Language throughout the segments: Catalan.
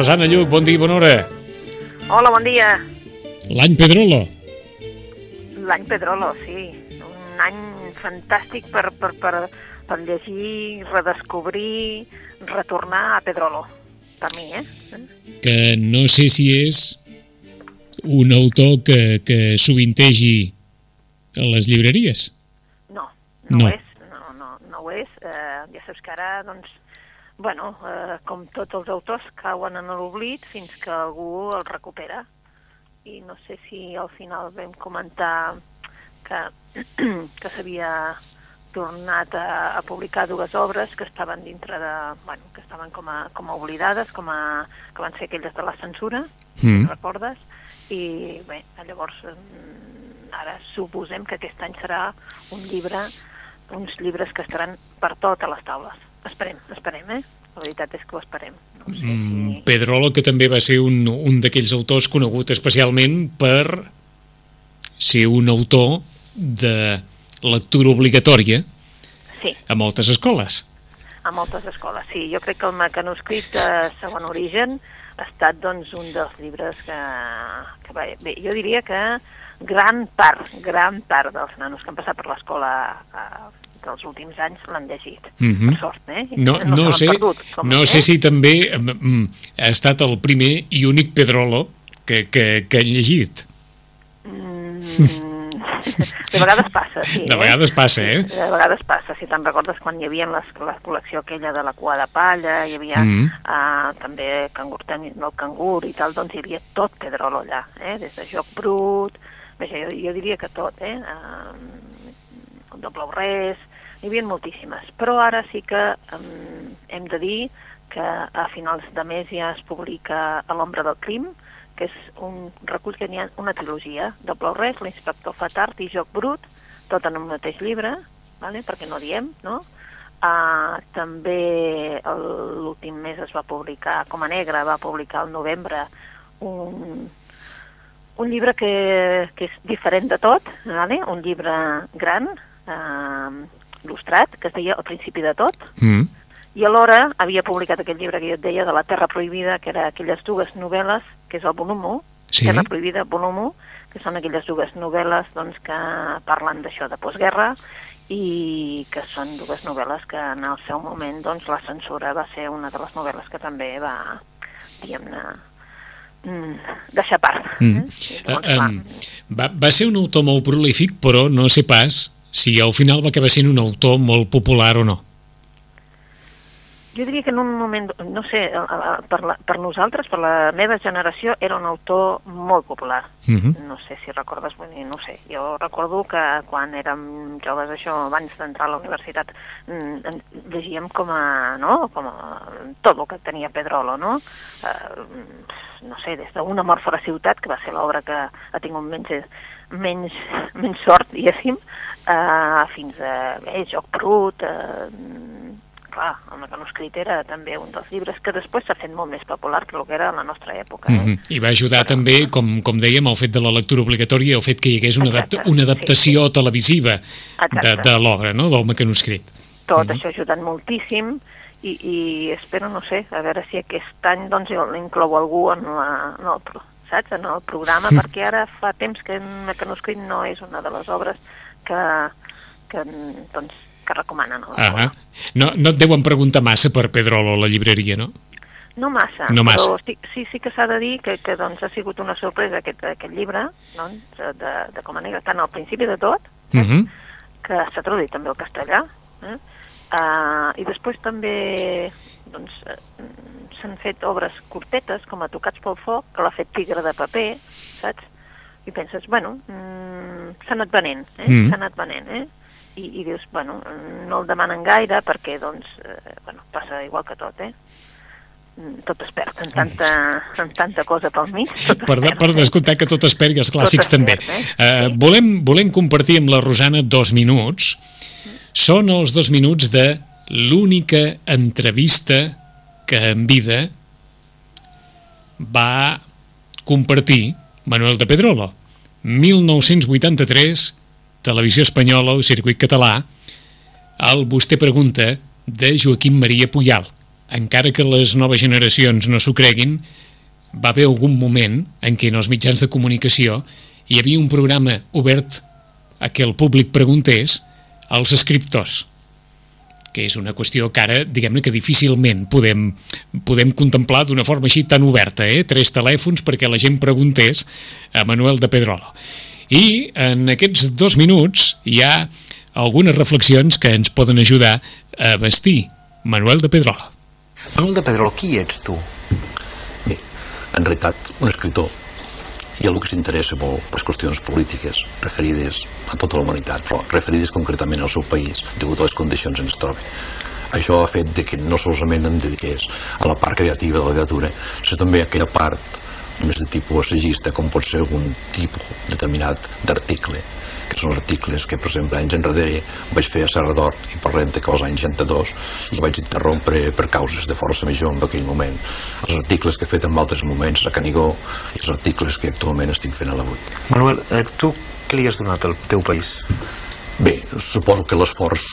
Rosana Lluc, bon dia i bona hora. Hola, bon dia. L'any Pedrolo. L'any Pedrolo, sí. Un any fantàstic per, per, per, per llegir, redescobrir, retornar a Pedrolo. Per mi, eh? Que no sé si és un autor que, que sovintegi a les llibreries. No, no, No. és. No, no, no ho és. Eh, ja saps que ara, doncs, bueno, eh, com tots els autors, cauen en l'oblit fins que algú el recupera. I no sé si al final vam comentar que, que s'havia tornat a, a publicar dues obres que estaven dintre de... Bueno, que estaven com a, com a oblidades, com a, que van ser aquelles de la censura, Mm. recordes? I bé, llavors mm, ara suposem que aquest any serà un llibre, uns llibres que estaran per totes les taules. Esperem, esperem, eh? La veritat és que ho esperem. No sé Mm, si... Pedrolo, que també va ser un, un d'aquells autors conegut especialment per ser un autor de lectura obligatòria Sí, a moltes escoles. a moltes escoles, sí. Jo crec que el mecanoscrit de segon origen ha estat doncs, un dels llibres que, que va, bé, jo diria que gran part, gran part dels nanos que han passat per l'escola eh, dels últims anys l'han llegit. Mhm. Per sort, eh? No, no, l'han sé, perdut, no sé eh? si també mm, mm, ha estat el primer i únic Pedrolo que, que, que han llegit. Mm, de vegades passa, sí. De vegades passa, eh? De vegades passa, si te'n recordes quan hi havia les, la col·lecció aquella de la cua de palla, hi havia Mm. uh, també cangur, del cangur i tal, doncs hi havia tot Pedrolo allà, eh? des de joc brut, vaja, jo, jo diria que tot, eh? Uh, de blau res, n'hi havia moltíssimes, però ara sí que um, hem de dir que a finals de mes ja es publica A l'ombra del crim, que és un recull que n'hi ha una trilogia de Blau Res, l'inspector Fatart i Joc Brut, tot en un mateix llibre, vale? perquè no diem, no? Uh, també l'últim mes es va publicar, com a negre, va publicar al novembre un, un llibre que, que és diferent de tot, vale? un llibre gran, uh, il·lustrat, que es deia El principi de tot, Mm. i alhora havia publicat aquest llibre que jo et deia de la Terra Prohibida, que era aquelles dues novel·les, que és el volum 1, Sí. Terra Prohibida, volum 1, que són aquelles dues novel·les doncs, que parlen d'això de postguerra i que són dues novel·les que en el seu moment doncs, la censura va ser una de les novel·les que també va, diguem-ne, mm, deixar part. Mm. Eh? Llavors, clar, um, va, va ser un autor molt prolífic, però no sé pas si al final va acabar sent un autor molt popular o no. Jo diria que en un moment, no sé, per, la, per nosaltres, per la meva generació, era un autor molt popular. Uh -huh. No sé si recordes, vull dir, no ho sé. Jo recordo que quan érem joves, això, abans d'entrar a la universitat, mm, llegíem com a, no?, com a tot el que tenia Pedrolo, no? Eh, no sé, des d'un amor fora ciutat, que va ser l'obra que ha tingut menys, menys, menys sort, diguéssim, eh, fins a bé, Joc Brut, eh, clar, el mecanoscrit era també un dels llibres que després s'ha fet molt més popular que el que era a la nostra època. Eh? Mm -hmm. I va ajudar també, com, com dèiem, el fet de la lectura obligatòria, el fet que hi hagués una, adapta, Exacte, una sí, adaptació televisiva de, Exacte. de l'obra, no?, del mecanoscrit. Tot això ha ajudat moltíssim i, i espero, no sé, a veure si aquest any doncs, l'inclou algú en, la, en, el, saps? en el programa, perquè ara fa temps que en Mecanoscrit no és una de les obres que, que, doncs, que recomanen l'escola. Ah no, no et deuen preguntar massa per Pedrolo la llibreria, no? No massa, No massa. però sí, sí, sí que s'ha de dir que, que doncs, ha sigut una sorpresa aquest, aquest llibre doncs, de, de com a negra, tant al principi de tot, Uh -huh. que s'ha traduït també al castellà, eh? Uh, I després també doncs, eh, s'han fet obres curtetes, com a Tocats pel foc, que l'ha fet Tigre de paper, saps? I penses, bueno, mm, s'ha anat venent, eh? Mm. S'ha anat venent, eh? I, I dius, bueno, no el demanen gaire perquè, doncs, eh, bueno, passa igual que tot, eh? tot es perd, en tanta, en tanta cosa pel mig. Per, de, per descomptar que tot es perd i els clàssics Tot també. perd, eh? Eh, Sí. volem, volem compartir amb la Rosana dos minuts. Són els dos minuts de l'única entrevista que en vida va compartir Manuel de Pedrolo. 1983, Televisió Espanyola, el circuit català, el Vostè Pregunta de Joaquim Maria Puyal. Encara que les noves generacions no s'ho creguin, va haver algun moment en què en els mitjans de comunicació hi havia un programa obert a què el públic preguntés als escriptors que és una qüestió que ara, diguem-ne que difícilment podem, podem contemplar d'una forma així tan oberta, eh? tres telèfons perquè la gent preguntés a Manuel de Pedrolo. I en aquests dos minuts hi ha algunes reflexions que ens poden ajudar a vestir Manuel de Pedrolo. Manuel de Pedrolo, qui ets tu? Bé, en realitat, un escriptor i algú que s'interessa molt per qüestions polítiques referides a tota la humanitat, però referides concretament al seu país, degut a les condicions en què es troba. Això ha fet de que no solament em dediqués a la part creativa de la literatura, sinó també a aquella part més de tipus assagista, com pot ser algun tipus determinat d'article, que són articles que, per exemple, anys enrere vaig fer a Serra d'Hort i parlem de que als anys 62 i vaig interrompre per causes de força major en aquell moment. Els articles que he fet en altres moments a Canigó i els articles que actualment estic fent a l'avui. Manuel, eh, tu què li has donat al teu país? Bé, suposo que l'esforç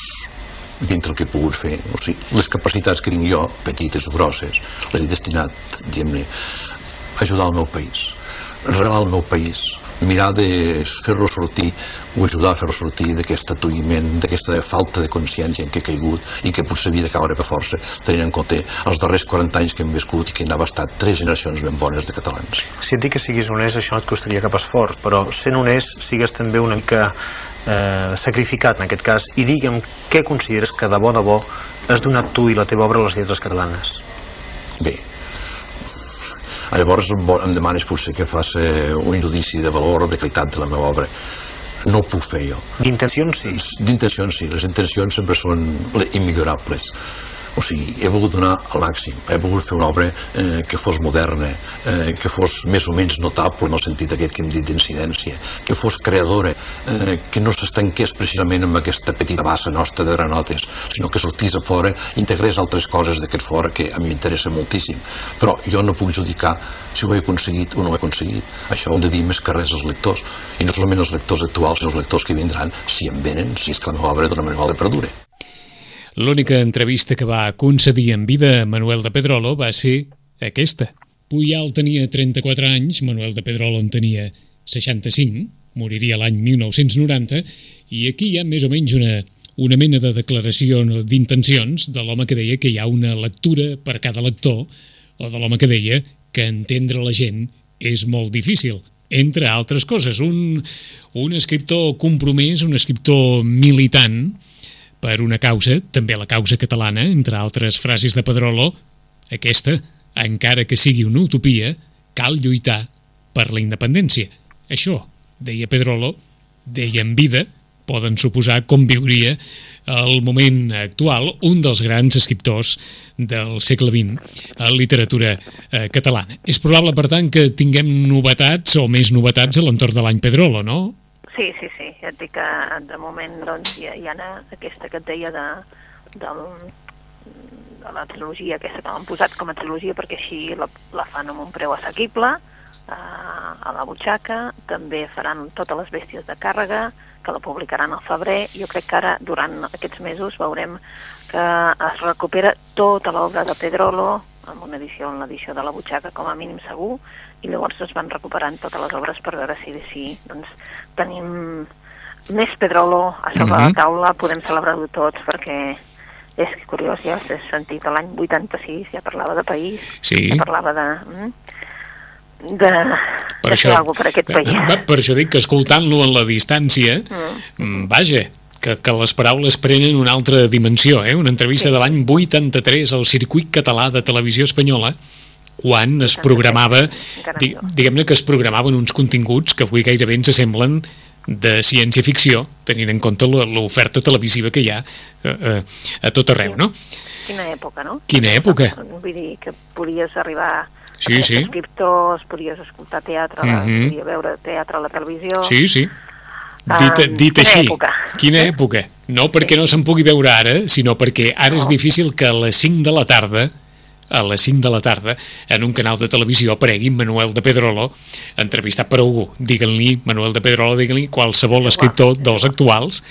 dintre el que he pogut fer, o sigui, les capacitats que tinc jo, petites o grosses, les he destinat, diguem-ne, ajudar el meu país, regalar el meu país, mirar de fer-lo sortir o ajudar a fer-lo sortir d'aquest atuïment, d'aquesta falta de consciència en què he caigut i que potser havia de caure per força, tenint en compte els darrers 40 anys que hem viscut i que n'ha bastat tres generacions ben bones de catalans. Si et dic que siguis honest, això no et costaria cap esforç, però sent honest, sigues també una mica eh, sacrificat en aquest cas, i digue'm què consideres que de bo de bo has donat tu i la teva obra a les lletres catalanes. Bé, llavors em, demanes potser que faci un judici de valor o de qualitat de la meva obra. No ho puc fer jo. D'intencions, sí. D'intencions sí, les intencions sempre són le- immillorables. O sigui, he volgut donar al màxim, he volgut fer una obra eh, que fos moderna, eh, que fos més o menys notable en el sentit aquest que hem dit d'incidència, que fos creadora, eh, que no s'estanqués precisament amb aquesta petita bassa nostra de granotes, sinó que sortís a fora, integrés altres coses d'aquest fora que a mi m'interessa moltíssim. Però jo no puc judicar si ho he aconseguit o no ho he aconseguit. Això ho de dir més que res als lectors, i no solament els lectors actuals, sinó els lectors que vindran, si en venen, si és que la meva obra d'una manera de perdure. L'única entrevista que va concedir en vida a Manuel de Pedrolo va ser aquesta. Puyal tenia 34 anys, Manuel de Pedrolo en tenia 65, moriria l'any 1990, i aquí hi ha més o menys una, una mena de declaració d'intencions de l'home que deia que hi ha una lectura per cada lector, o de l'home que deia que entendre la gent és molt difícil entre altres coses. Un, un escriptor compromès, un escriptor militant, per una causa, també la causa catalana, entre altres frases de Pedrolo, aquesta, encara que sigui una utopia, cal lluitar per la independència. Això, deia Pedrolo, deia en vida, poden suposar com viuria el moment actual un dels grans escriptors del segle XX a literatura eh, catalana. És probable, per tant, que tinguem novetats o més novetats a l'entorn de l'any Pedrolo, no? Sí, sí, sí. Ja et dic que de moment doncs, hi, hi ha aquesta que et deia de, del, de la trilogia aquesta que l'han posat com a trilogia perquè així la, la fan amb un preu assequible eh, a la butxaca, també faran totes les bèsties de càrrega, que la publicaran al febrer. Jo crec que ara, durant aquests mesos, veurem que es recupera tota l'obra de Pedrolo, amb una edició, en l'edició de la butxaca, com a mínim segur, i llavors es van recuperant totes les obres per veure si, si doncs, tenim més Pedrolo a sobre mm -hmm. Mhm. la taula, podem celebrar-ho tots, perquè és curiós, ja s'ha sentit l'any 86, ja parlava de país, Sí. ja parlava de... mm, de, Per de això, fer alguna per aquest país. Va, per això dic que escoltant-lo en la distància, mm. vaja, que, que les paraules prenen una altra dimensió, eh? Una entrevista Sí. de l'any 83 al circuit català de televisió espanyola, quan es 83, programava, diguem-ne que es programaven uns continguts que avui gairebé ens semblen de ciència-ficció, tenint en compte l'oferta televisiva que hi ha eh, eh, a tot arreu, no? Quina època, no? Quina època? Vull dir que podies arribar Sí, a sí. escriptors, podies escoltar teatre, mm Mhm. podies veure teatre a la televisió. Sí, sí. Dit, dit quina així, època. quina època? No perquè no se'n pugui veure ara, sinó perquè ara és difícil que a les 5 de la tarda a les 5 de la tarda en un canal de televisió aparegui Manuel de Pedrolo entrevistat per algú. Digue'n-li, Manuel de Pedrolo, digue'n-li qualsevol escriptor dels actuals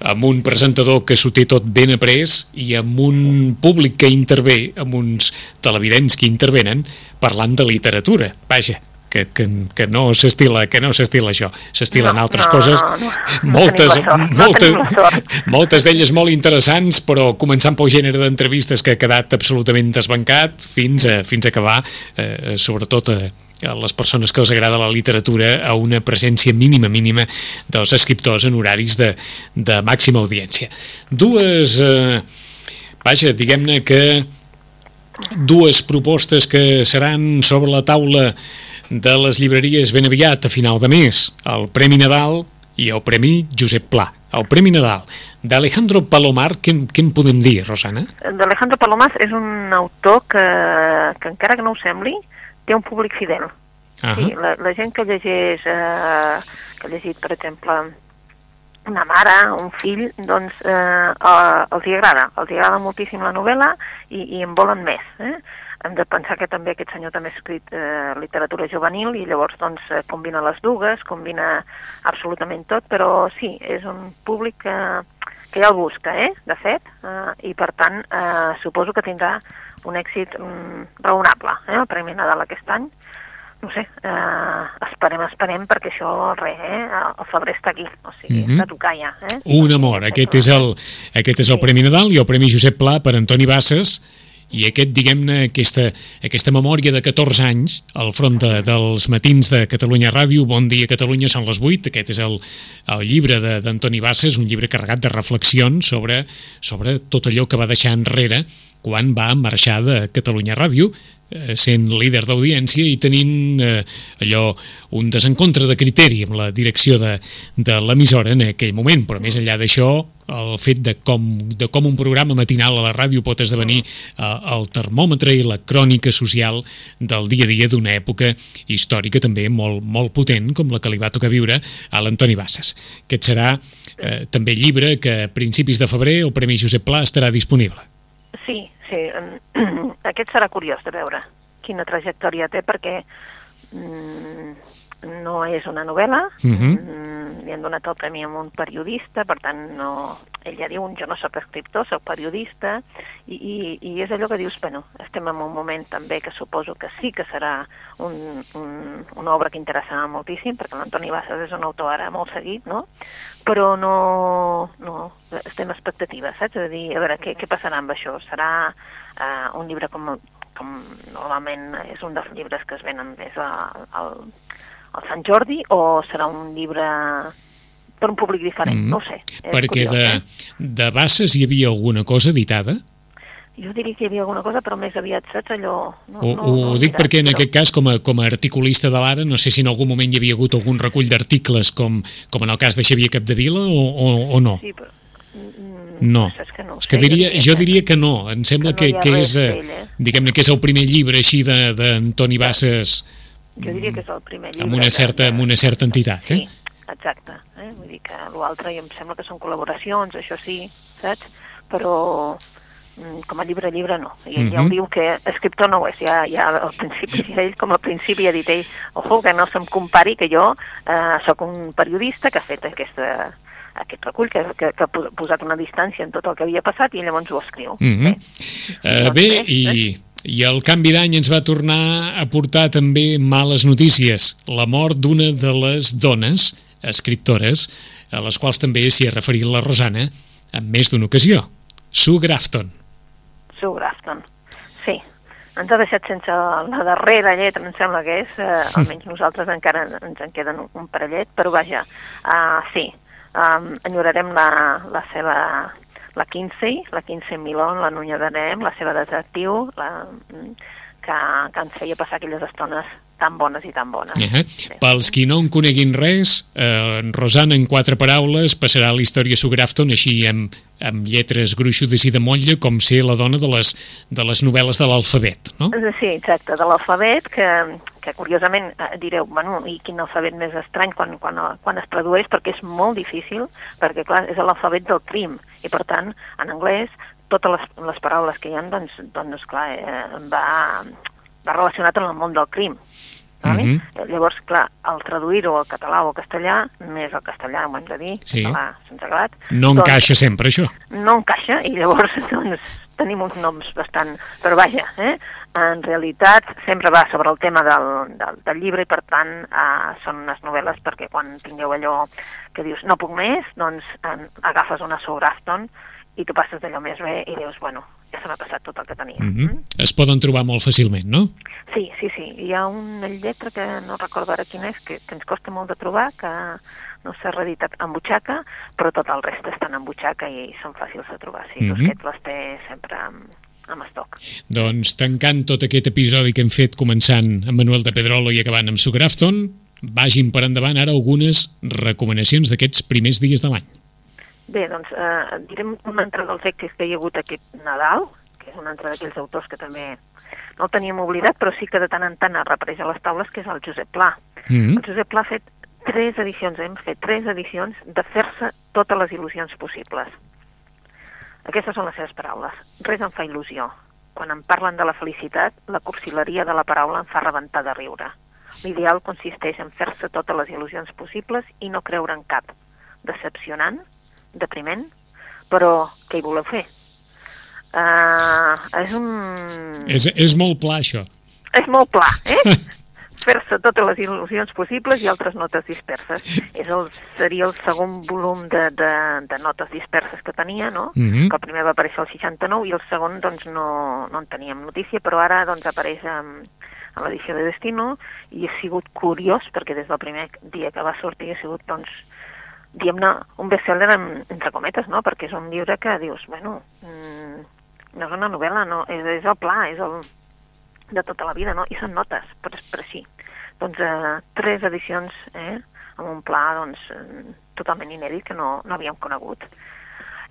amb un presentador que s'ho té tot ben après i amb un públic que intervé, amb uns televidents que intervenen parlant de literatura. Vaja, que, que, que no s'estila que no s'estila això, s'estilen No, altres no, coses no, no. Moltes, no moltes, sort. moltes d'elles molt interessants però començant pel gènere d'entrevistes que ha quedat absolutament desbancat fins a, fins a acabar eh, sobretot a, a les persones que els agrada la literatura a una presència mínima, mínima dels escriptors en horaris de, de màxima audiència. Dues, eh, vaja, diguem-ne que dues propostes que seran sobre la taula de les llibreries ben aviat a final de mes, el Premi Nadal i el Premi Josep Pla. El Premi Nadal d'Alejandro Palomar, què, què en podem dir, Rosana? D'Alejandro Palomas és un autor que, que encara que no ho sembli, té un públic fidel. Ah Sí, la, la gent que llegeix, eh, que ha llegit, per exemple, una mare, un fill, doncs eh, eh, els hi agrada, els hi agrada moltíssim la novel·la i, i en volen més. Eh? Hem de pensar que també aquest senyor també ha escrit eh, literatura juvenil i llavors doncs eh, combina les dues, combina absolutament tot, però sí, és un públic que, que ja el busca, eh, de fet, eh, i per tant eh, suposo que tindrà un èxit mm, raonable, eh, el Premi Nadal aquest any, no sé, eh, esperem, esperem, perquè això, res, eh, el febrer està aquí, o sigui, Mhm. està a tocar ja. Eh? Un amor, aquest és el, aquest és el Premi Nadal i el Premi Josep Pla per Antoni Bassas i aquest, diguem-ne, aquesta, aquesta memòria de 14 anys al front de, dels matins de Catalunya Ràdio, Bon dia Catalunya, són les 8, aquest és el, el llibre d'Antoni Bassas, un llibre carregat de reflexions sobre, sobre tot allò que va deixar enrere quan va marxar de Catalunya Ràdio, sent líder d'audiència i tenint eh, allò un desencontre de criteri amb la direcció de, de l'emissora en aquell moment, però més enllà d'això el fet de com, de com un programa matinal a la ràdio pot esdevenir eh, el termòmetre i la crònica social del dia a dia d'una època històrica també molt, molt potent com la que li va tocar viure a l'Antoni Bassas. Aquest serà eh, també llibre que a principis de febrer el Premi Josep Pla estarà disponible. Sí, sí, aquest serà curiós de veure quina trajectòria té, perquè mm, no és una novel·la, Mhm. mm, li han donat el premi a un periodista, per tant, no, ell ja diu, jo no sóc escriptor, sóc periodista, i, i, i és allò que dius, bueno, estem en un moment també que suposo que sí que serà un, un, una obra que interessarà moltíssim, perquè l'Antoni Bassas és un autor ara molt seguit, no? però no, no estem expectatives, saps? És a dir, a veure, què, què passarà amb això? Serà uh, un llibre com, com normalment és un dels llibres que es venen més al, al, al Sant Jordi o serà un llibre per un públic diferent? Mhm. No ho sé. és Perquè curiós, de, eh? de Bassas hi havia alguna cosa editada? Jo diria que hi havia alguna cosa, però més aviat, saps, allò... No, Ho, no, ho no dic mirat, perquè en però- aquest cas, com a, com a articulista de l'Ara, no sé si en algun moment hi havia hagut algun recull d'articles com, com en el cas de Xavier Capdevila o, o, o no. Sí, però... mm, No, És que no és que diria, jo que- diria que no, em sembla que que, no que res és, eh, eh? diguem-ne que és el primer llibre així de- d'Antoni Bassas Jo diria que és el primer llibre. amb una certa, amb una certa entitat, Sí, eh? exacte. Eh? Vull dir que l'altre em sembla que són col·laboracions, això sí, saps? Però mm, com a llibre, llibre no. I ell ja ho Mhm. diu que escriptor no ho és, ja, ja al principi, ja ell com al principi ha dit ell, ojo, que no se'm compari que jo eh, sóc un periodista que ha fet aquesta, aquest recull, que, que, que ha pos- posat una distància en tot el que havia passat i llavors ho escriu. Mhm. Bé, Eh, Doncs bé, i, i el canvi d'any ens va tornar a portar també males notícies. La mort d'una de les dones escriptores, a les quals també s'hi ha referit la Rosana en més d'una ocasió. Sue Grafton. Sue Grafton. Sí, ens ha deixat sense la darrera lletra, em sembla que és, eh, almenys nosaltres encara ens en queden un, un parellet, però vaja, uh, sí, um, enyorarem la, la seva la Kinsey, la Kinsey Milon, la Nunya d'Anem, la seva detectiu, la, que que, ens feia passar aquelles estones tan bones i tan bones. Uh -huh. Pels qui no en coneguin res, eh, Rosana, en quatre paraules, passarà a la història Sue Grafton així amb, amb lletres gruixudes i de motlla, com ser la dona de les, de les novel·les de l'alfabet, no? Sí, exacte, de l'alfabet, que, que curiosament eh, direu, bueno, i quin alfabet més estrany quan, quan, quan es tradueix, perquè és molt difícil, perquè clar, és l'alfabet del crim, i per tant, en anglès, totes les, les paraules que hi ha, doncs, doncs clar, eh, va, va relacionat amb el món del crim. Mhm. Eh, Llavors, clar, al traduir-ho al català o al castellà, més al castellà, ho hem de dir, Sí. català sense glat, No encaixa sempre, això. no encaixa i llavors doncs, tenim uns noms bastant... Però vaja, eh? En realitat sempre va sobre el tema del, del, del llibre i per tant eh, són unes novel·les perquè quan tingueu allò que dius no puc més, doncs en, agafes una Sue Grafton i tu passes d'allò més bé i dius, bueno, ja se m'ha passat tot el que tenia. Mm -hmm. Es poden trobar molt fàcilment, no? Sí, sí, sí. Hi ha una lletra que no recordo ara quina és, que, que ens costa molt de trobar, que no s'ha reeditat en butxaca, però tot el reste estan en butxaca i són fàcils de trobar. Sí, Mhm. mm -hmm. Tusquet les té sempre amb, amb estoc. Doncs tancant tot aquest episodi que hem fet començant amb Manuel de Pedrolo i acabant amb Sue Grafton, vagin per endavant ara algunes recomanacions d'aquests primers dies de l'any. Bé, doncs eh, direm un altre dels èxits que hi ha hagut aquest Nadal, que és un altre d'aquells autors que també no el teníem oblidat, però sí que de tant en tant apareix a les taules, que és el Josep Pla. Mm -hmm. El Josep Pla ha fet tres edicions, hem fet tres edicions de fer-se totes les il·lusions possibles. Aquestes són les seves paraules. Res em fa il·lusió. Quan em parlen de la felicitat, la cursileria de la paraula em fa rebentar de riure. L'ideal consisteix en fer-se totes les il·lusions possibles i no creure en cap. Decepcionant, depriment, però què hi voleu fer? Uh, és un... És, és molt pla, això. És molt pla, eh? fer-se totes les il·lusions possibles i altres notes disperses. És el, seria el segon volum de, de, de notes disperses que tenia, no? Mhm. Que el primer va aparèixer el 69 i el segon doncs, no, no en teníem notícia, però ara doncs, apareix en, en l'edició de Destino i ha sigut curiós perquè des del primer dia que va sortir ha sigut doncs, diguem-ne, un bestseller en, entre cometes, no? Perquè és un llibre que dius, bueno, mm, no és una novel·la, no, és, és el pla, és el, de tota la vida, no? I són notes, per, per així. Doncs eh, tres edicions, eh? amb un pla doncs, totalment inèdit que no, no havíem conegut.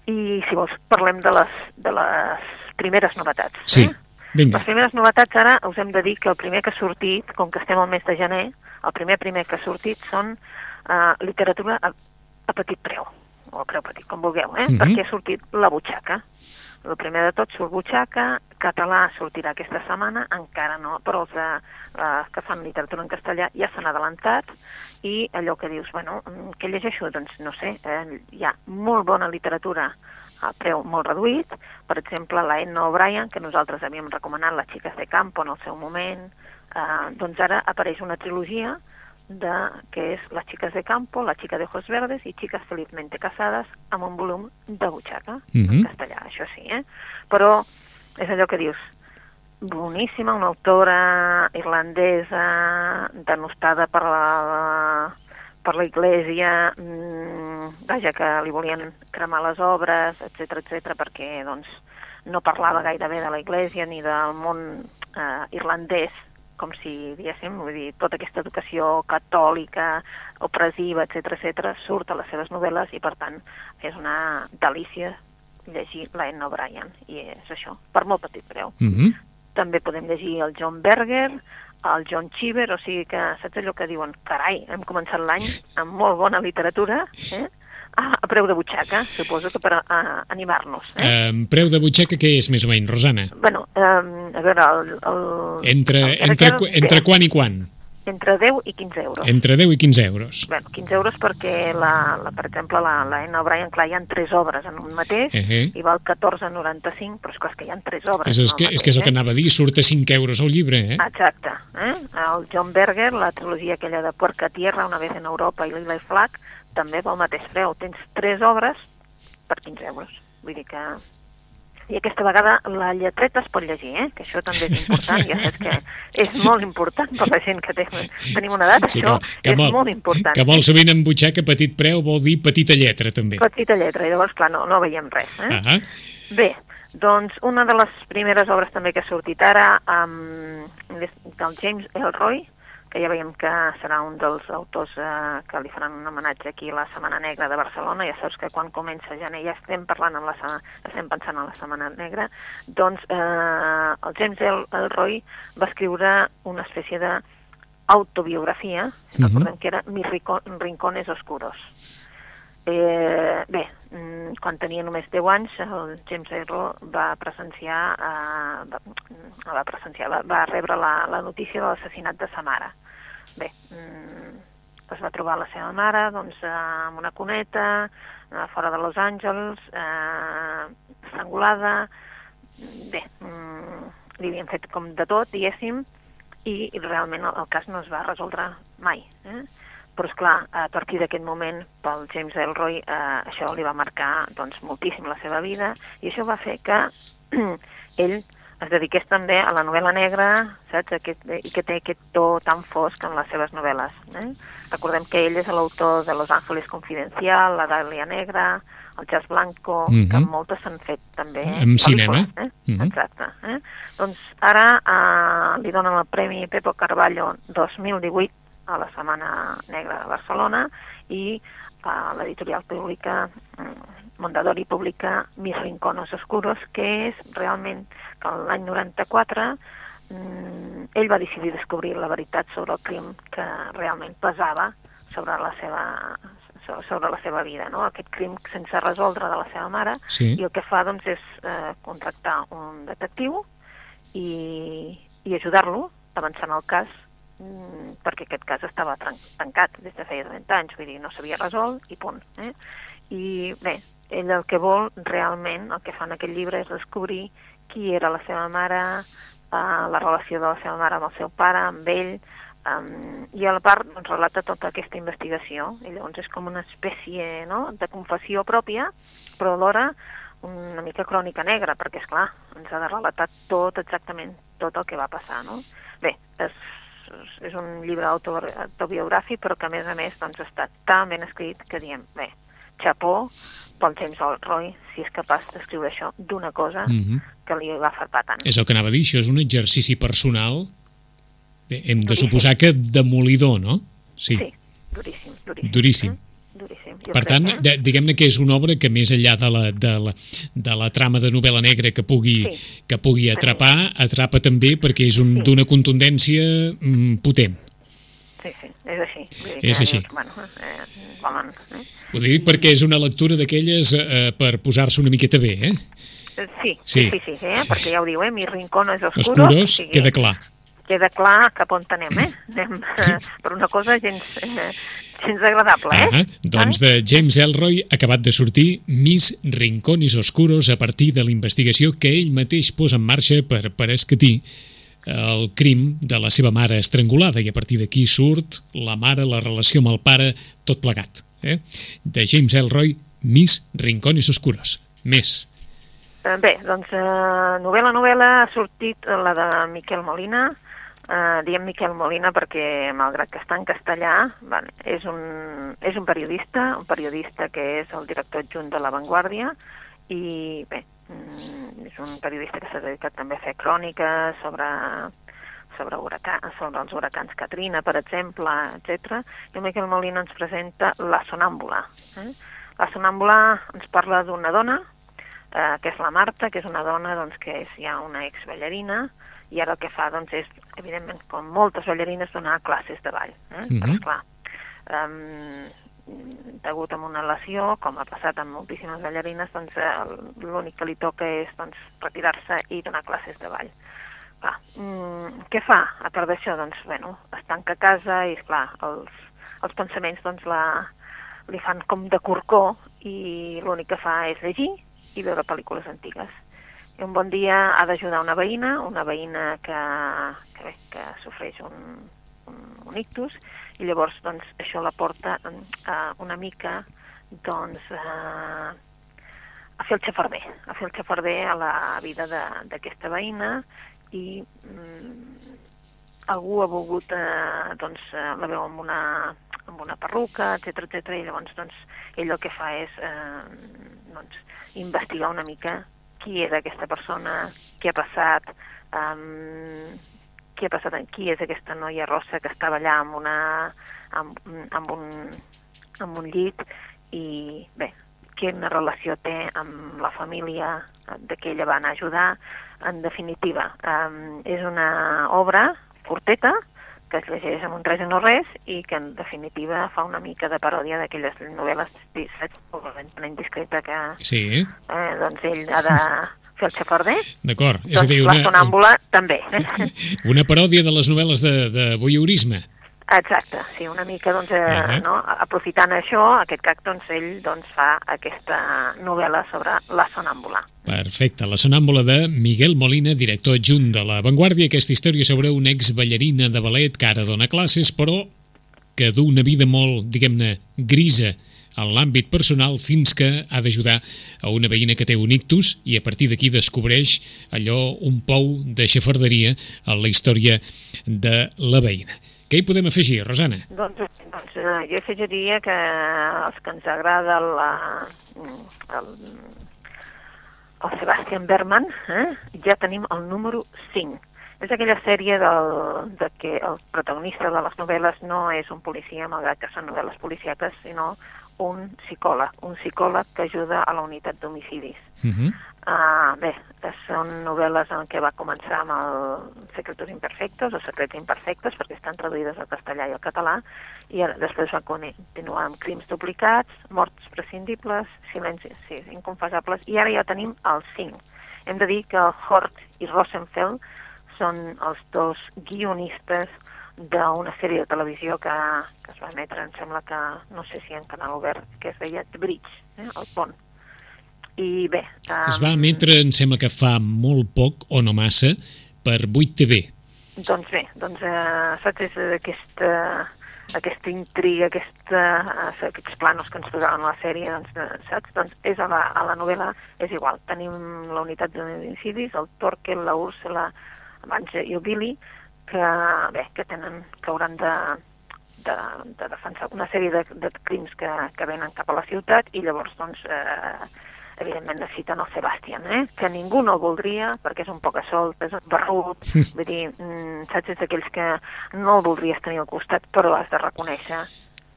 I, si vols, parlem de les, de les primeres novetats. Sí, Eh? vinga. Les primeres novetats ara us hem de dir que el primer que ha sortit, com que estem al mes de gener, el primer primer que ha sortit són eh, literatura a, a petit preu, o a preu petit, com vulgueu, eh? Mhm. perquè ha sortit La Butxaca. El primer de tot surt Butxaca, català sortirà aquesta setmana, encara no, però els de, eh, que fan literatura en castellà ja s'han adelantat, i allò que dius, bueno, mm, què llegeixo? Doncs no sé, eh, hi ha molt bona literatura a preu molt reduït, per exemple, la Edna O'Brien, que nosaltres havíem recomanat, Les xiques de campo en el seu moment, eh, doncs ara apareix una trilogia de, que és Las chicas de campo, La chica de ojos verdes i Chicas felizmente casadas, amb un volum de butxaca, Mhm. en castellà, això sí, eh? Però és allò que dius, boníssima, una autora irlandesa, denostada per la, per la Iglesia, mmm, vaja, que li volien cremar les obres, etc etc perquè doncs, no parlava gaire bé de la Iglesia ni del món eh, irlandès, com si diguéssim, vull dir, tota aquesta educació catòlica, opressiva, etc etc surt a les seves novel·les i, per tant, és una delícia llegir la Edna O'Brien, i és això, per molt petit preu. Mm -hmm. També podem llegir el John Berger, el John Cheever, o sigui que saps allò que diuen, carai, hem començat l'any amb molt bona literatura, eh? Ah, a preu de butxaca, suposo que per a, animar-nos. Eh? Eh, preu de butxaca què és, més o menys, Rosana? Bueno, eh, a veure, el... el Entre, el entre, entre bé, quan i quan? Entre 10 i 15 euros. Entre 10 i 15 euros. Bueno, 15 euros perquè, la, la, per exemple, la, la N. O'Brien, clar, hi ha tres obres en un mateix Uh -huh. i val 14,95, però és clar, és que hi ha tres obres. És, és, que, el és que és el que mateix, anava a dir, surt a 5 euros el llibre, eh? eh? Exacte. Eh? El John Berger, la trilogia aquella de Puerca Tierra, Una vez en Europa i Lila i Flac, també pel mateix preu. Tens tres obres per 15 euros. Vull dir que... I aquesta vegada la lletreta es pot llegir, eh? que això també és important, ja saps que és molt important per la gent que té, tenim una edat, Sí, això que, és molt important. que molt sovint en butxaca petit preu vol dir petita lletra, també. Petita lletra, i llavors, clar, no, no veiem res. Eh? Ah, Bé, Doncs una de les primeres obres també que ha sortit ara um, del James Elroy, que ja veiem que serà un dels autors eh, que li faran un homenatge aquí a la Setmana Negra de Barcelona. Ja saps que quan comença gener ja estem parlant en la estem pensant en la Setmana Negra. Doncs eh, el James El Elroy va escriure una espècie de autobiografia, uh -huh. recordem que era Mis rincones oscuros. Eh, bé, quan tenia només 10 anys, el James Aero va presenciar, eh, va, va, presenciar va, va rebre la, la notícia de l'assassinat de sa mare. Bé, mm, es va trobar la seva mare doncs, amb una cuneta, eh, fora de Los Angeles, eh, estrangulada... Bé, mm, li havien fet com de tot, diguéssim, i, i realment el, el cas no es va resoldre mai. Eh? Però, és clar, a partir d'aquest moment, pel James Elroy, eh, això li va marcar doncs, moltíssim la seva vida, i això va fer que ell es dediqués també a la novel·la negra, saps? Aquest, i que té aquest to tan fosc en les seves novel·les. Eh? Recordem que ell és l'autor de Los Ángeles Confidencial, La Dàlia Negra, el Jazz Blanco, mm -hmm. que Mhm. moltes s'han fet també. En cinema. Eh? Mhm. Exacte. Eh? Doncs ara eh, li donen el Premi Pepo Carballo 2018 a la Setmana Negra de Barcelona i eh, l'editorial pública mm, Mondadori publica Mis Rinconos Oscuros, que és realment que l'any 94 mm, ell va decidir descobrir la veritat sobre el crim que realment pesava sobre la seva so- sobre la seva vida, no? aquest crim sense resoldre de la seva mare, Sí. i el que fa doncs, és eh, contractar un detectiu i, i ajudar-lo a avançar en el cas perquè aquest cas estava tancat des de feia 20 anys, vull dir, no s'havia resolt i punt. Eh? I bé, ell el que vol realment, el que fa en aquest llibre és descobrir qui era la seva mare, eh, la relació de la seva mare amb el seu pare, amb ell, um, i a la part doncs, relata tota aquesta investigació, i llavors és com una espècie no?, de confessió pròpia, però alhora una mica crònica negra, perquè, és clar ens ha de relatar tot, exactament, tot el que va passar, no? Bé, és, és un llibre auto- autobiogràfic, però que, a més a més, doncs, està tan ben escrit que diem, bé, xapó pel James Elroy, si és capaç d'escriure això d'una cosa Mhm. que li va farpar tant. És el que anava a dir, això és un exercici personal, hem de Duríssim. suposar que demolidor, no? Sí. sí duríssim, duríssim. Duríssim. Eh? Duríssim. Jo Per crec, tant, eh? de, diguem-ne que és una obra que més enllà de la, de la, de la trama de novel·la negra que pugui, Sí. que pugui atrapar, atrapa també perquè és un- Sí. d'una contundència mm, potent. Sí, sí, és així. És que així. dius, Bueno, eh, volen, eh? Ho dic perquè és una lectura d'aquelles eh, per posar-se una miqueta bé, eh? Eh, Sí, Sí. sí, sí, sí, eh? perquè ja ho diu, eh? Mi rincón és oscuro. Oscuros, o sigui, queda clar. Queda clar cap on anem, eh? Anem eh, per una cosa gens, eh, gens agradable, eh? Ah, doncs de James Elroy ha acabat de sortir Mis Rincones Oscuros a partir de la investigació que ell mateix posa en marxa per, per escatir el crim de la seva mare estrangulada i a partir d'aquí surt la mare, la relació amb el pare, tot plegat. Eh? De James Elroy, Mis Rincones Oscuros. Més. Eh, Bé, doncs eh, novel·la, novel·la ha sortit la de Miquel Molina, eh, diem Miquel Molina perquè, malgrat que està en castellà, vale, és, un, és un periodista, un periodista que és el director adjunt de La Vanguardia, i bé, mm, és un periodista que s'ha dedicat també a fer cròniques sobre sobre, huracà, sobre els huracans Katrina, per exemple, etc. I el Miquel Molina ens presenta La Sonàmbula. Eh? La Sonàmbula ens parla d'una dona, eh, que és la Marta, que és una dona doncs, que és ja una exballarina, i ara el que fa doncs, és, evidentment, com moltes ballarines, donar classes de ball. Eh? Mhm. Però, esclar, um, degut a una lesió, com ha passat amb moltíssimes ballarines, doncs, l'únic que li toca és doncs, retirar-se i donar classes de ball. Clar, mm, què fa a part d'això? Doncs, bueno, es tanca a casa i, esclar, els, els pensaments doncs, la, li fan com de corcó i l'únic que fa és llegir i veure pel·lícules antigues. Un bon dia ha d'ajudar una veïna, una veïna que, que, bé, que sofreix un, un, un ictus, i llavors doncs, això la porta a una mica doncs, a, a fer el xafarder, a fer el xafarder a la vida d'aquesta veïna i mm, algú ha volgut, eh, doncs, eh, la veu amb una, amb una perruca, etc etc i llavors doncs, ell el que fa és eh, doncs, investigar una mica qui és aquesta persona, què ha passat, um, què ha passat, qui és aquesta noia rossa que estava allà amb, una, amb, amb, un, amb un llit i bé, quina relació té amb la família de què ella va anar a ajudar. En definitiva, um, és una obra curteta, que es llegeix amb un res i no res i que en definitiva fa una mica de paròdia d'aquelles novel·les indiscreta que sí. eh, doncs ell ha de fer el xafarder. D'acord, és doncs a dir, una... una, La sonàmbula també. una paròdia de les novel·les de, de voyeurisme. Exacte, sí, una mica, doncs, eh, uh -huh. no? aprofitant això, aquest cac, doncs, ell doncs, fa aquesta novel·la sobre la sonàmbula. Perfecte, la sonàmbula de Miguel Molina, director adjunt de La Vanguardia, aquesta història sobre una ex-ballarina de ballet que ara dona classes, però que du una vida molt, diguem-ne, grisa en l'àmbit personal fins que ha d'ajudar a una veïna que té un ictus i a partir d'aquí descobreix allò, un pou de xafarderia en la història de la veïna. Què hi podem afegir, Rosana? Doncs, doncs eh, jo afegiria que els que ens agrada la, el, el Sebastian Berman, eh, ja tenim el número 5. És aquella sèrie del, de que el protagonista de les novel·les no és un policia, malgrat que són novel·les policíaques, sinó un psicòleg, un psicòleg que ajuda a la unitat d'homicidis. Uh -huh. Uh, bé, són novel·les en què va començar amb el Secretos Imperfectos o Secrets Imperfectes, perquè estan traduïdes al castellà i al català, i després va continuar amb Crims Duplicats, Morts Prescindibles, Silencis sí, Inconfessables, i ara ja tenim el 5. Hem de dir que Hort i Rosenfeld són els dos guionistes d'una sèrie de televisió que, que es va emetre, em sembla que, no sé si en canal obert, que es deia The Bridge, eh, el pont. I bé... Um, es va emetre, em sembla que fa molt poc, o no massa, per 8TV. Doncs bé, doncs, eh, saps, és aquesta, aquesta intriga, aquesta, eh, aquests planos que ens posaven a la sèrie, doncs, eh, saps? Doncs és a la, a la novel·la és igual. Tenim la unitat d'incidis, el Torquel, la Úrsula, abans i el Billy, que, bé, que tenen, que hauran de, de, de defensar una sèrie de, de crims que, que venen cap a la ciutat i llavors, doncs, eh, evidentment necessiten el Sebastián, eh? que ningú no el voldria perquè és un poc assolt, és un barrut, vull dir, mm, saps, és d'aquells que no el voldries tenir al costat, però has de reconèixer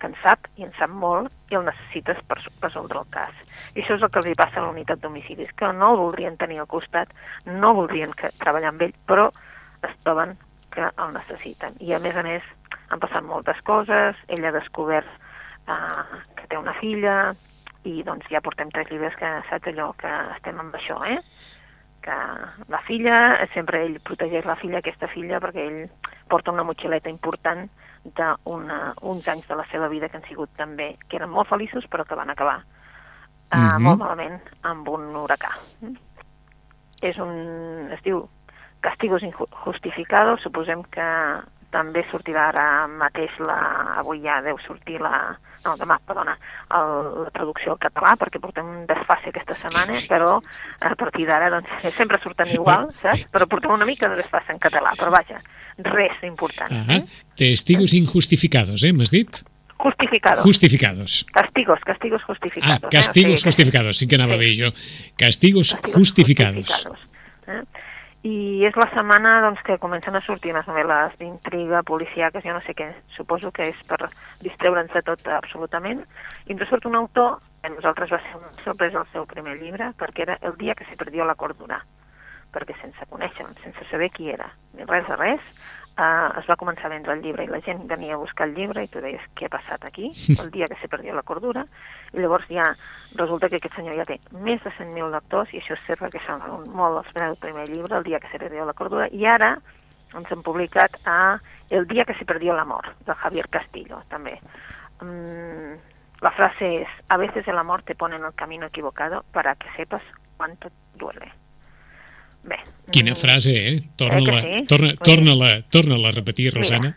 que en sap i en sap molt i el necessites per resoldre el cas. I això és el que els hi passa a la unitat d'homicidis, que no el voldrien tenir al costat, no voldrien que, treballar amb ell, però es troben que el necessiten. I a més a més han passat moltes coses, ell ha descobert uh, que té una filla, i doncs ja portem tres llibres que saps allò que estem amb això, eh? que la filla, sempre ell protegeix la filla, aquesta filla, perquè ell porta una motxileta important d'uns anys de la seva vida que han sigut també, que eren molt feliços però que van acabar uh, mm -hmm. molt malament amb un huracà. És un... es diu Castigos injustificados, suposem que també sortirà ara mateix la... avui ja deu sortir la, no, demà, perdona, el, la traducció al català, perquè portem un desfase aquesta setmana, però a partir d'ara doncs, sempre surten igual, saps? Però portem una mica de desfase en català, però vaja, res important. Ah, eh? Testigos injustificados, eh, m'has dit? Justificados. Justificados. Castigos, castigos justificados. Ah, castigos eh? o sigui, justificados, sí que anava sí. bé jo. Castigos, castigos justificados. justificados. Eh? I és la setmana doncs, que comencen a sortir les novel·les d'intriga, policíaques, jo no sé què, suposo que és per distreure'ns de tot absolutament. I ens surt un autor, que a nosaltres va ser una sorpresa el seu primer llibre, perquè era El dia que se perdió la cordura, perquè sense conèixer, sense saber qui era, ni res de res, eh, es va començar a vendre el llibre i la gent venia a buscar el llibre i tu deies què ha passat aquí, el dia que se perdió la cordura, i llavors ja resulta que aquest senyor ja té més de 100.000 lectors, i això és cert perquè són molt els del primer llibre, el dia que se perdió la cordura, i ara ens han publicat a El dia que se perdió l'amor, de Javier Castillo, també. Mm, la frase es, a veces el amor te pone en el camino equivocado para que sepas cuánto duele. Bé. Quina frase, eh? Torna-la Eh sí? torna, Pues- torna torna a repetir, Mira, Rosana.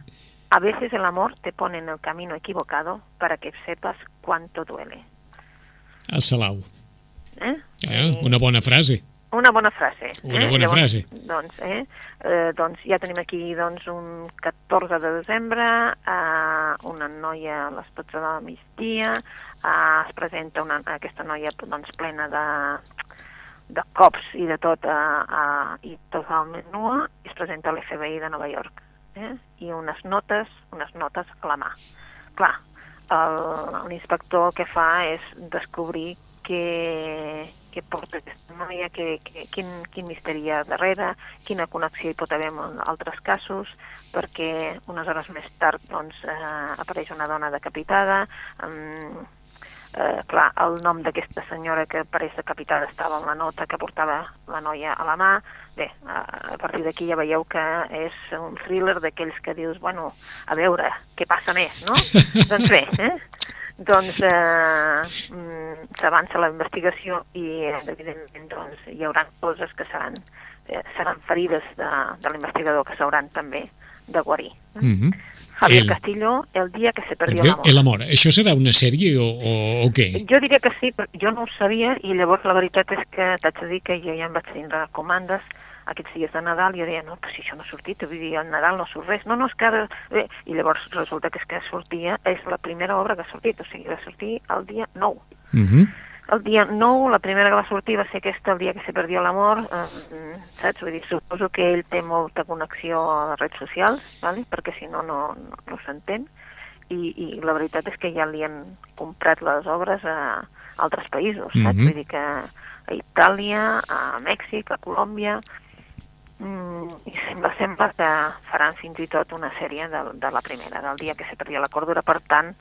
A veces el amor te pone en el camino equivocado para que sepas cuánto duele. A Salau. Eh? Eh? Una bona frase. Una bona frase. Una eh? bona frase. Doncs, eh? Eh, doncs ja tenim aquí doncs, un 14 de desembre, eh, una noia a les 12 del migdia, eh, es presenta una, aquesta noia doncs, plena de de cops i de tot, a, a, i totalment nua, es presenta a l'FBI de Nova York. Eh? I unes notes, unes notes a la mà. Clar, l'inspector que fa és descobrir què, què porta aquesta noia, que, que, quin, quin misteri hi ha darrere, quina connexió hi pot haver amb altres casos, perquè unes hores més tard doncs, eh, apareix una dona decapitada, um, eh, clar, el nom d'aquesta senyora que apareix decapitada estava en la nota que portava la noia a la mà. Bé, a, a partir d'aquí ja veieu que és un thriller d'aquells que dius, bueno, a veure, què passa més, no? doncs bé, eh? doncs eh, mm, s'avança la investigació i eh, evidentment doncs, hi haurà coses que seran, eh, seran ferides de, de l'investigador que s'hauran també de guarir. Mm -hmm. Javier El- Castillo, el dia que se perdió El, l'amor. el amor. Això serà una sèrie o, o, o què? Jo diria que sí, però jo no ho sabia i llavors la veritat és que t'haig de dir que jo ja em vaig tindre comandes aquests dies de Nadal i jo deia, no, però si això no ha sortit, vull dir, al Nadal no surt res, no, no, és que ara... Bé, I llavors resulta que és que sortia, és la primera obra que ha sortit, o sigui, va sortir el dia 9. Mm -hmm. El dia 9, la primera que va sortir va ser aquesta, el dia que se perdió l'amor, eh, saps? Vull dir, suposo que ell té molta connexió a les redes socials, ¿vale? perquè si no, no, no, no s'entén, i, i la veritat és que ja li han comprat les obres a altres països, saps? Mhm. Vull dir que a Itàlia, a Mèxic, a Colòmbia, mm, i sembla, sembla que faran fins i tot una sèrie de, de la primera, del dia que se perdia la cordura, per tant...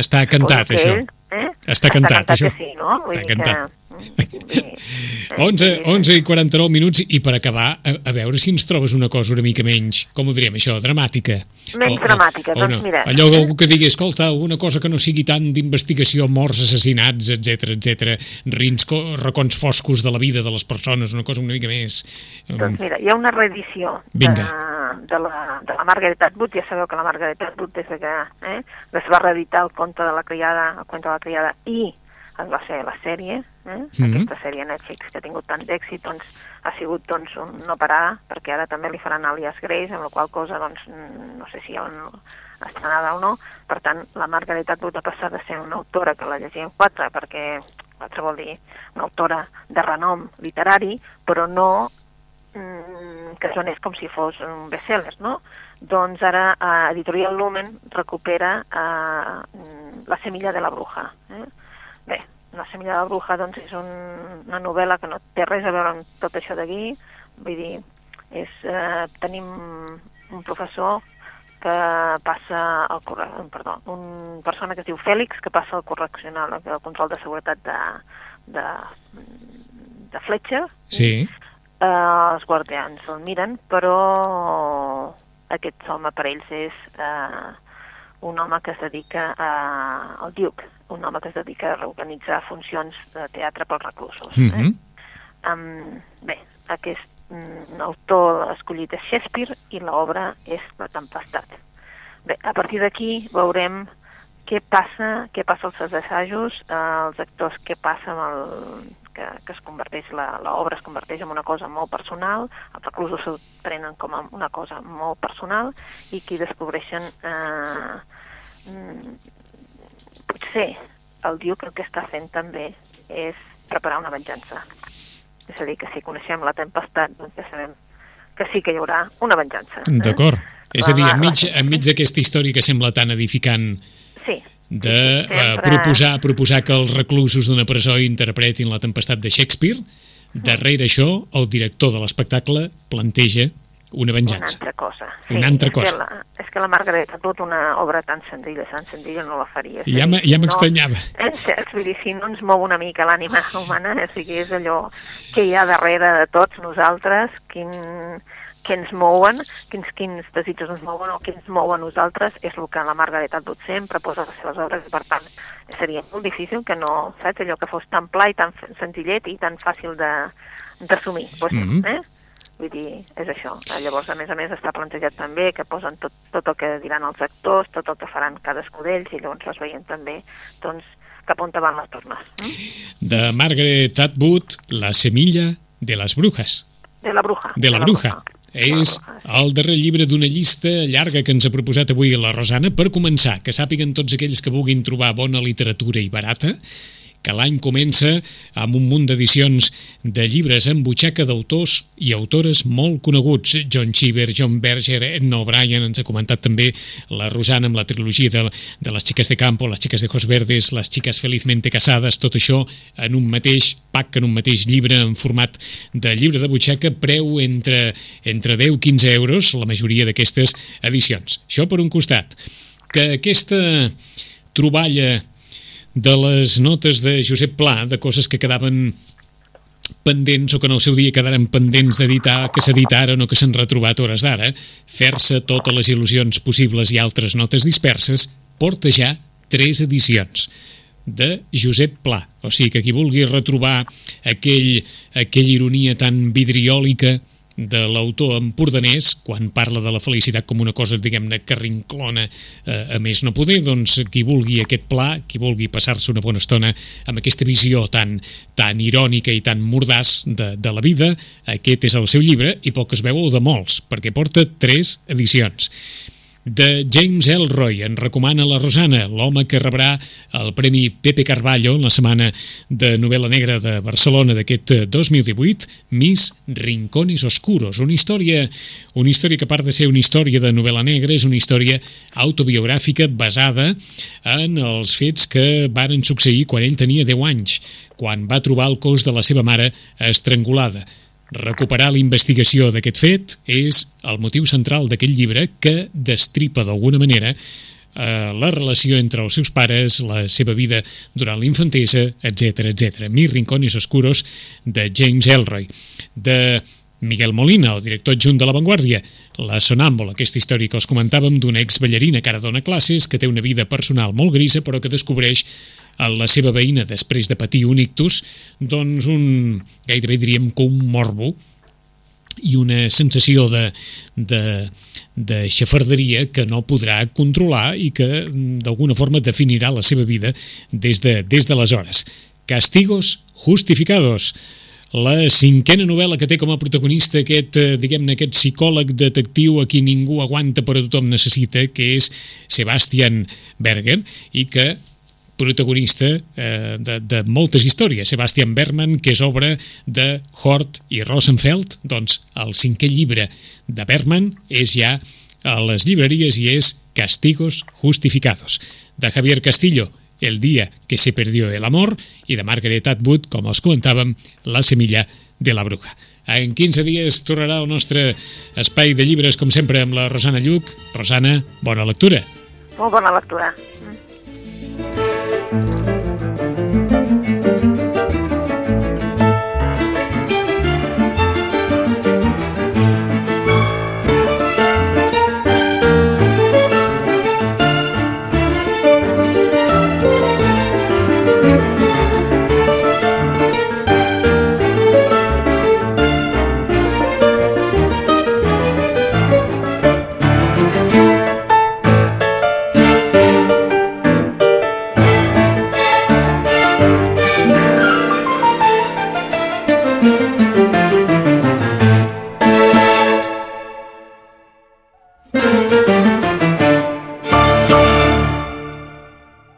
Està cantat, això. eh? Està cantat, cantat això. Que sí, no? Vull Està dir cantat. Que, mm, vull dir, eh, 11, vull dir- 11 i 49 minuts i per acabar, a, a veure si ens trobes una cosa una mica menys, com ho diríem això, dramàtica. Menys dramàtica, doncs no. mira. Allò algú que digui, escolta, una cosa que no sigui tant d'investigació, morts, assassinats, etc etc, rins, co- racons foscos de la vida de les persones, una cosa una mica més... um, Doncs mira, hi ha una reedició de, Vinga. de, la, de la Margaret Atwood, ja sabeu que la Margaret Atwood des de que eh, es va reeditar el conte de la criada, el conte de la criada i va fer la sèrie, eh? Mhm. aquesta sèrie Netflix que ha tingut tant d'èxit, doncs ha sigut doncs, un no parar, perquè ara també li faran àlies Grace, amb la qual cosa doncs, mm, no sé si hi ha una estrenada o no, per tant la Margaret Atwood ha passat de ser una autora que la llegien quatre, perquè quatre vol dir una autora de renom literari, però no mm, que sonés com si fos un bestseller, no? Doncs ara eh, Editorial Lumen recupera eh, mm, La semilla de la bruja. Eh? Bé, La semilla de la bruja doncs, és un, una novel·la que no té res a veure amb tot això d'aquí, vull dir, és, eh, tenim un professor que passa al corre... perdó, un persona que es diu Fèlix que passa al correccional, al control de seguretat de, de, de Fletcher, Sí, eh, els guardians el miren, però aquest home per ells és eh, un home que es dedica a, al Duke, un home que es dedica a reorganitzar funcions de teatre pels reclusos. mm eh? -hmm. Um, bé, aquest mm, autor escollit és Shakespeare i l'obra és La Tempestat. Bé, a partir d'aquí veurem què passa, què passa als seus assajos, eh, els actors, què passa amb el, que, que es converteix, l'obra es converteix en una cosa molt personal, els reclusos s'ho prenen com a una cosa molt personal i qui descobreixen eh, mm, potser el Duke el que està fent també és preparar una venjança. És a dir, que si coneixem la tempestat, doncs ja sabem que sí que hi haurà una venjança. eh? d'acord. És a dir, enmig, enmig d'aquesta història que sembla tan edificant de Sí, sí, eh, proposar, proposar que els reclusos d'una presó interpretin la tempestat de Shakespeare, darrere això el director de l'espectacle planteja una una venjança. altra cosa. Una altra és cosa. Que la, és que la Margaret ha tot una obra tan senzilla, tan senzilla no la faria. És Ja dir, ja no- m'estranyava. Eh, saps? Vull dir, si no ens mou una mica l'ànima humana, o sigui, és allò que hi ha darrere de tots nosaltres, quin, què ens mouen, quins, quins desitjos ens mouen o què ens mou a nosaltres, és el que la Margaret Atwood sempre posa a les seves obres per tant seria molt difícil que no, saps, allò que fos tan pla i tan senzillet i tan fàcil de- d'assumir. Pues, Mhm. eh? Vull dir, és això. Eh, Llavors, a més a més, està plantejat també que posen tot, tot el que diran els actors, tot el que faran cadascú d'ells, i llavors es veien també doncs, cap on van les tornes. Mm? De Margaret Atwood, La semilla de les brujas. De la bruja. De la bruja. De la És bruja, sí. el darrer llibre d'una llista llarga que ens ha proposat avui la Rosana. Per començar, que sàpiguen tots aquells que vulguin trobar bona literatura i barata, que l'any comença amb un munt d'edicions de llibres en butxaca d'autors i autores molt coneguts. John Cheever, John Berger, Edna O'Brien, ens ha comentat també la Rosana amb la trilogia de, de les xiques de campo, les xiques de Jos Verdes, les xiques felizmente casades, tot això en un mateix pack, en un mateix llibre en format de llibre de butxaca, preu entre, entre 10 i 15 euros, la majoria d'aquestes edicions. Això per un costat. Que aquesta troballa de les notes de Josep Pla, de coses que quedaven pendents o que en el seu dia quedaren pendents d'editar, que s'editaren o que s'han retrobat hores d'ara, fer-se totes les il·lusions possibles i altres notes disperses, porta ja tres edicions de Josep Pla. O sigui que qui vulgui retrobar aquell, aquella ironia tan vidriòlica de l'autor empordanès, quan parla de la felicitat com una cosa, diguem-ne, que rinclona eh, a més no poder, doncs qui vulgui aquest pla, qui vulgui passar-se una bona estona amb aquesta visió tan, tan irònica i tan mordàs de, de la vida, aquest és el seu llibre i poc es veu de molts, perquè porta tres edicions de James Elroy. En recomana la Rosana, l'home que rebrà el Premi Pepe Carballo en la Setmana de Novel·la Negra de Barcelona d'aquest 2018, Miss Rincones Oscuros. Una història, una història que a part de ser una història de novel·la negra, és una història autobiogràfica basada en els fets que varen succeir quan ell tenia 10 anys, quan va trobar el cos de la seva mare estrangulada. Recuperar la investigació d'aquest fet és el motiu central d'aquest llibre que destripa d'alguna manera eh, la relació entre els seus pares, la seva vida durant l'infantesa, etc etc. Mis rincones oscuros de James Elroy. De Miguel Molina, el director adjunt de La Vanguardia, la Sonàmbula, aquesta història que els comentàvem d'una exballarina que ara dona classes, que té una vida personal molt grisa, però que descobreix a la seva veïna després de patir un ictus, doncs un, gairebé diríem que un morbo i una sensació de, de, de xafarderia que no podrà controlar i que d'alguna forma definirà la seva vida des de, des d'aleshores. Castigos justificados la cinquena novel·la que té com a protagonista aquest, eh, diguem-ne, aquest psicòleg detectiu a qui ningú aguanta però tothom necessita, que és Sebastian Berger, i que protagonista eh, de, de moltes històries. Sebastian Berman, que és obra de Hort i Rosenfeld, doncs el cinquè llibre de Berman és ja a les llibreries i és Castigos Justificados, de Javier Castillo, el dia que se perdió el amor i de Margaret Atwood, com els comentàvem, La semilla de la bruja. En 15 dies tornarà el nostre espai de llibres, com sempre, amb la Rosana Lluc. Rosana, bona lectura. Molt bona lectura. Mm.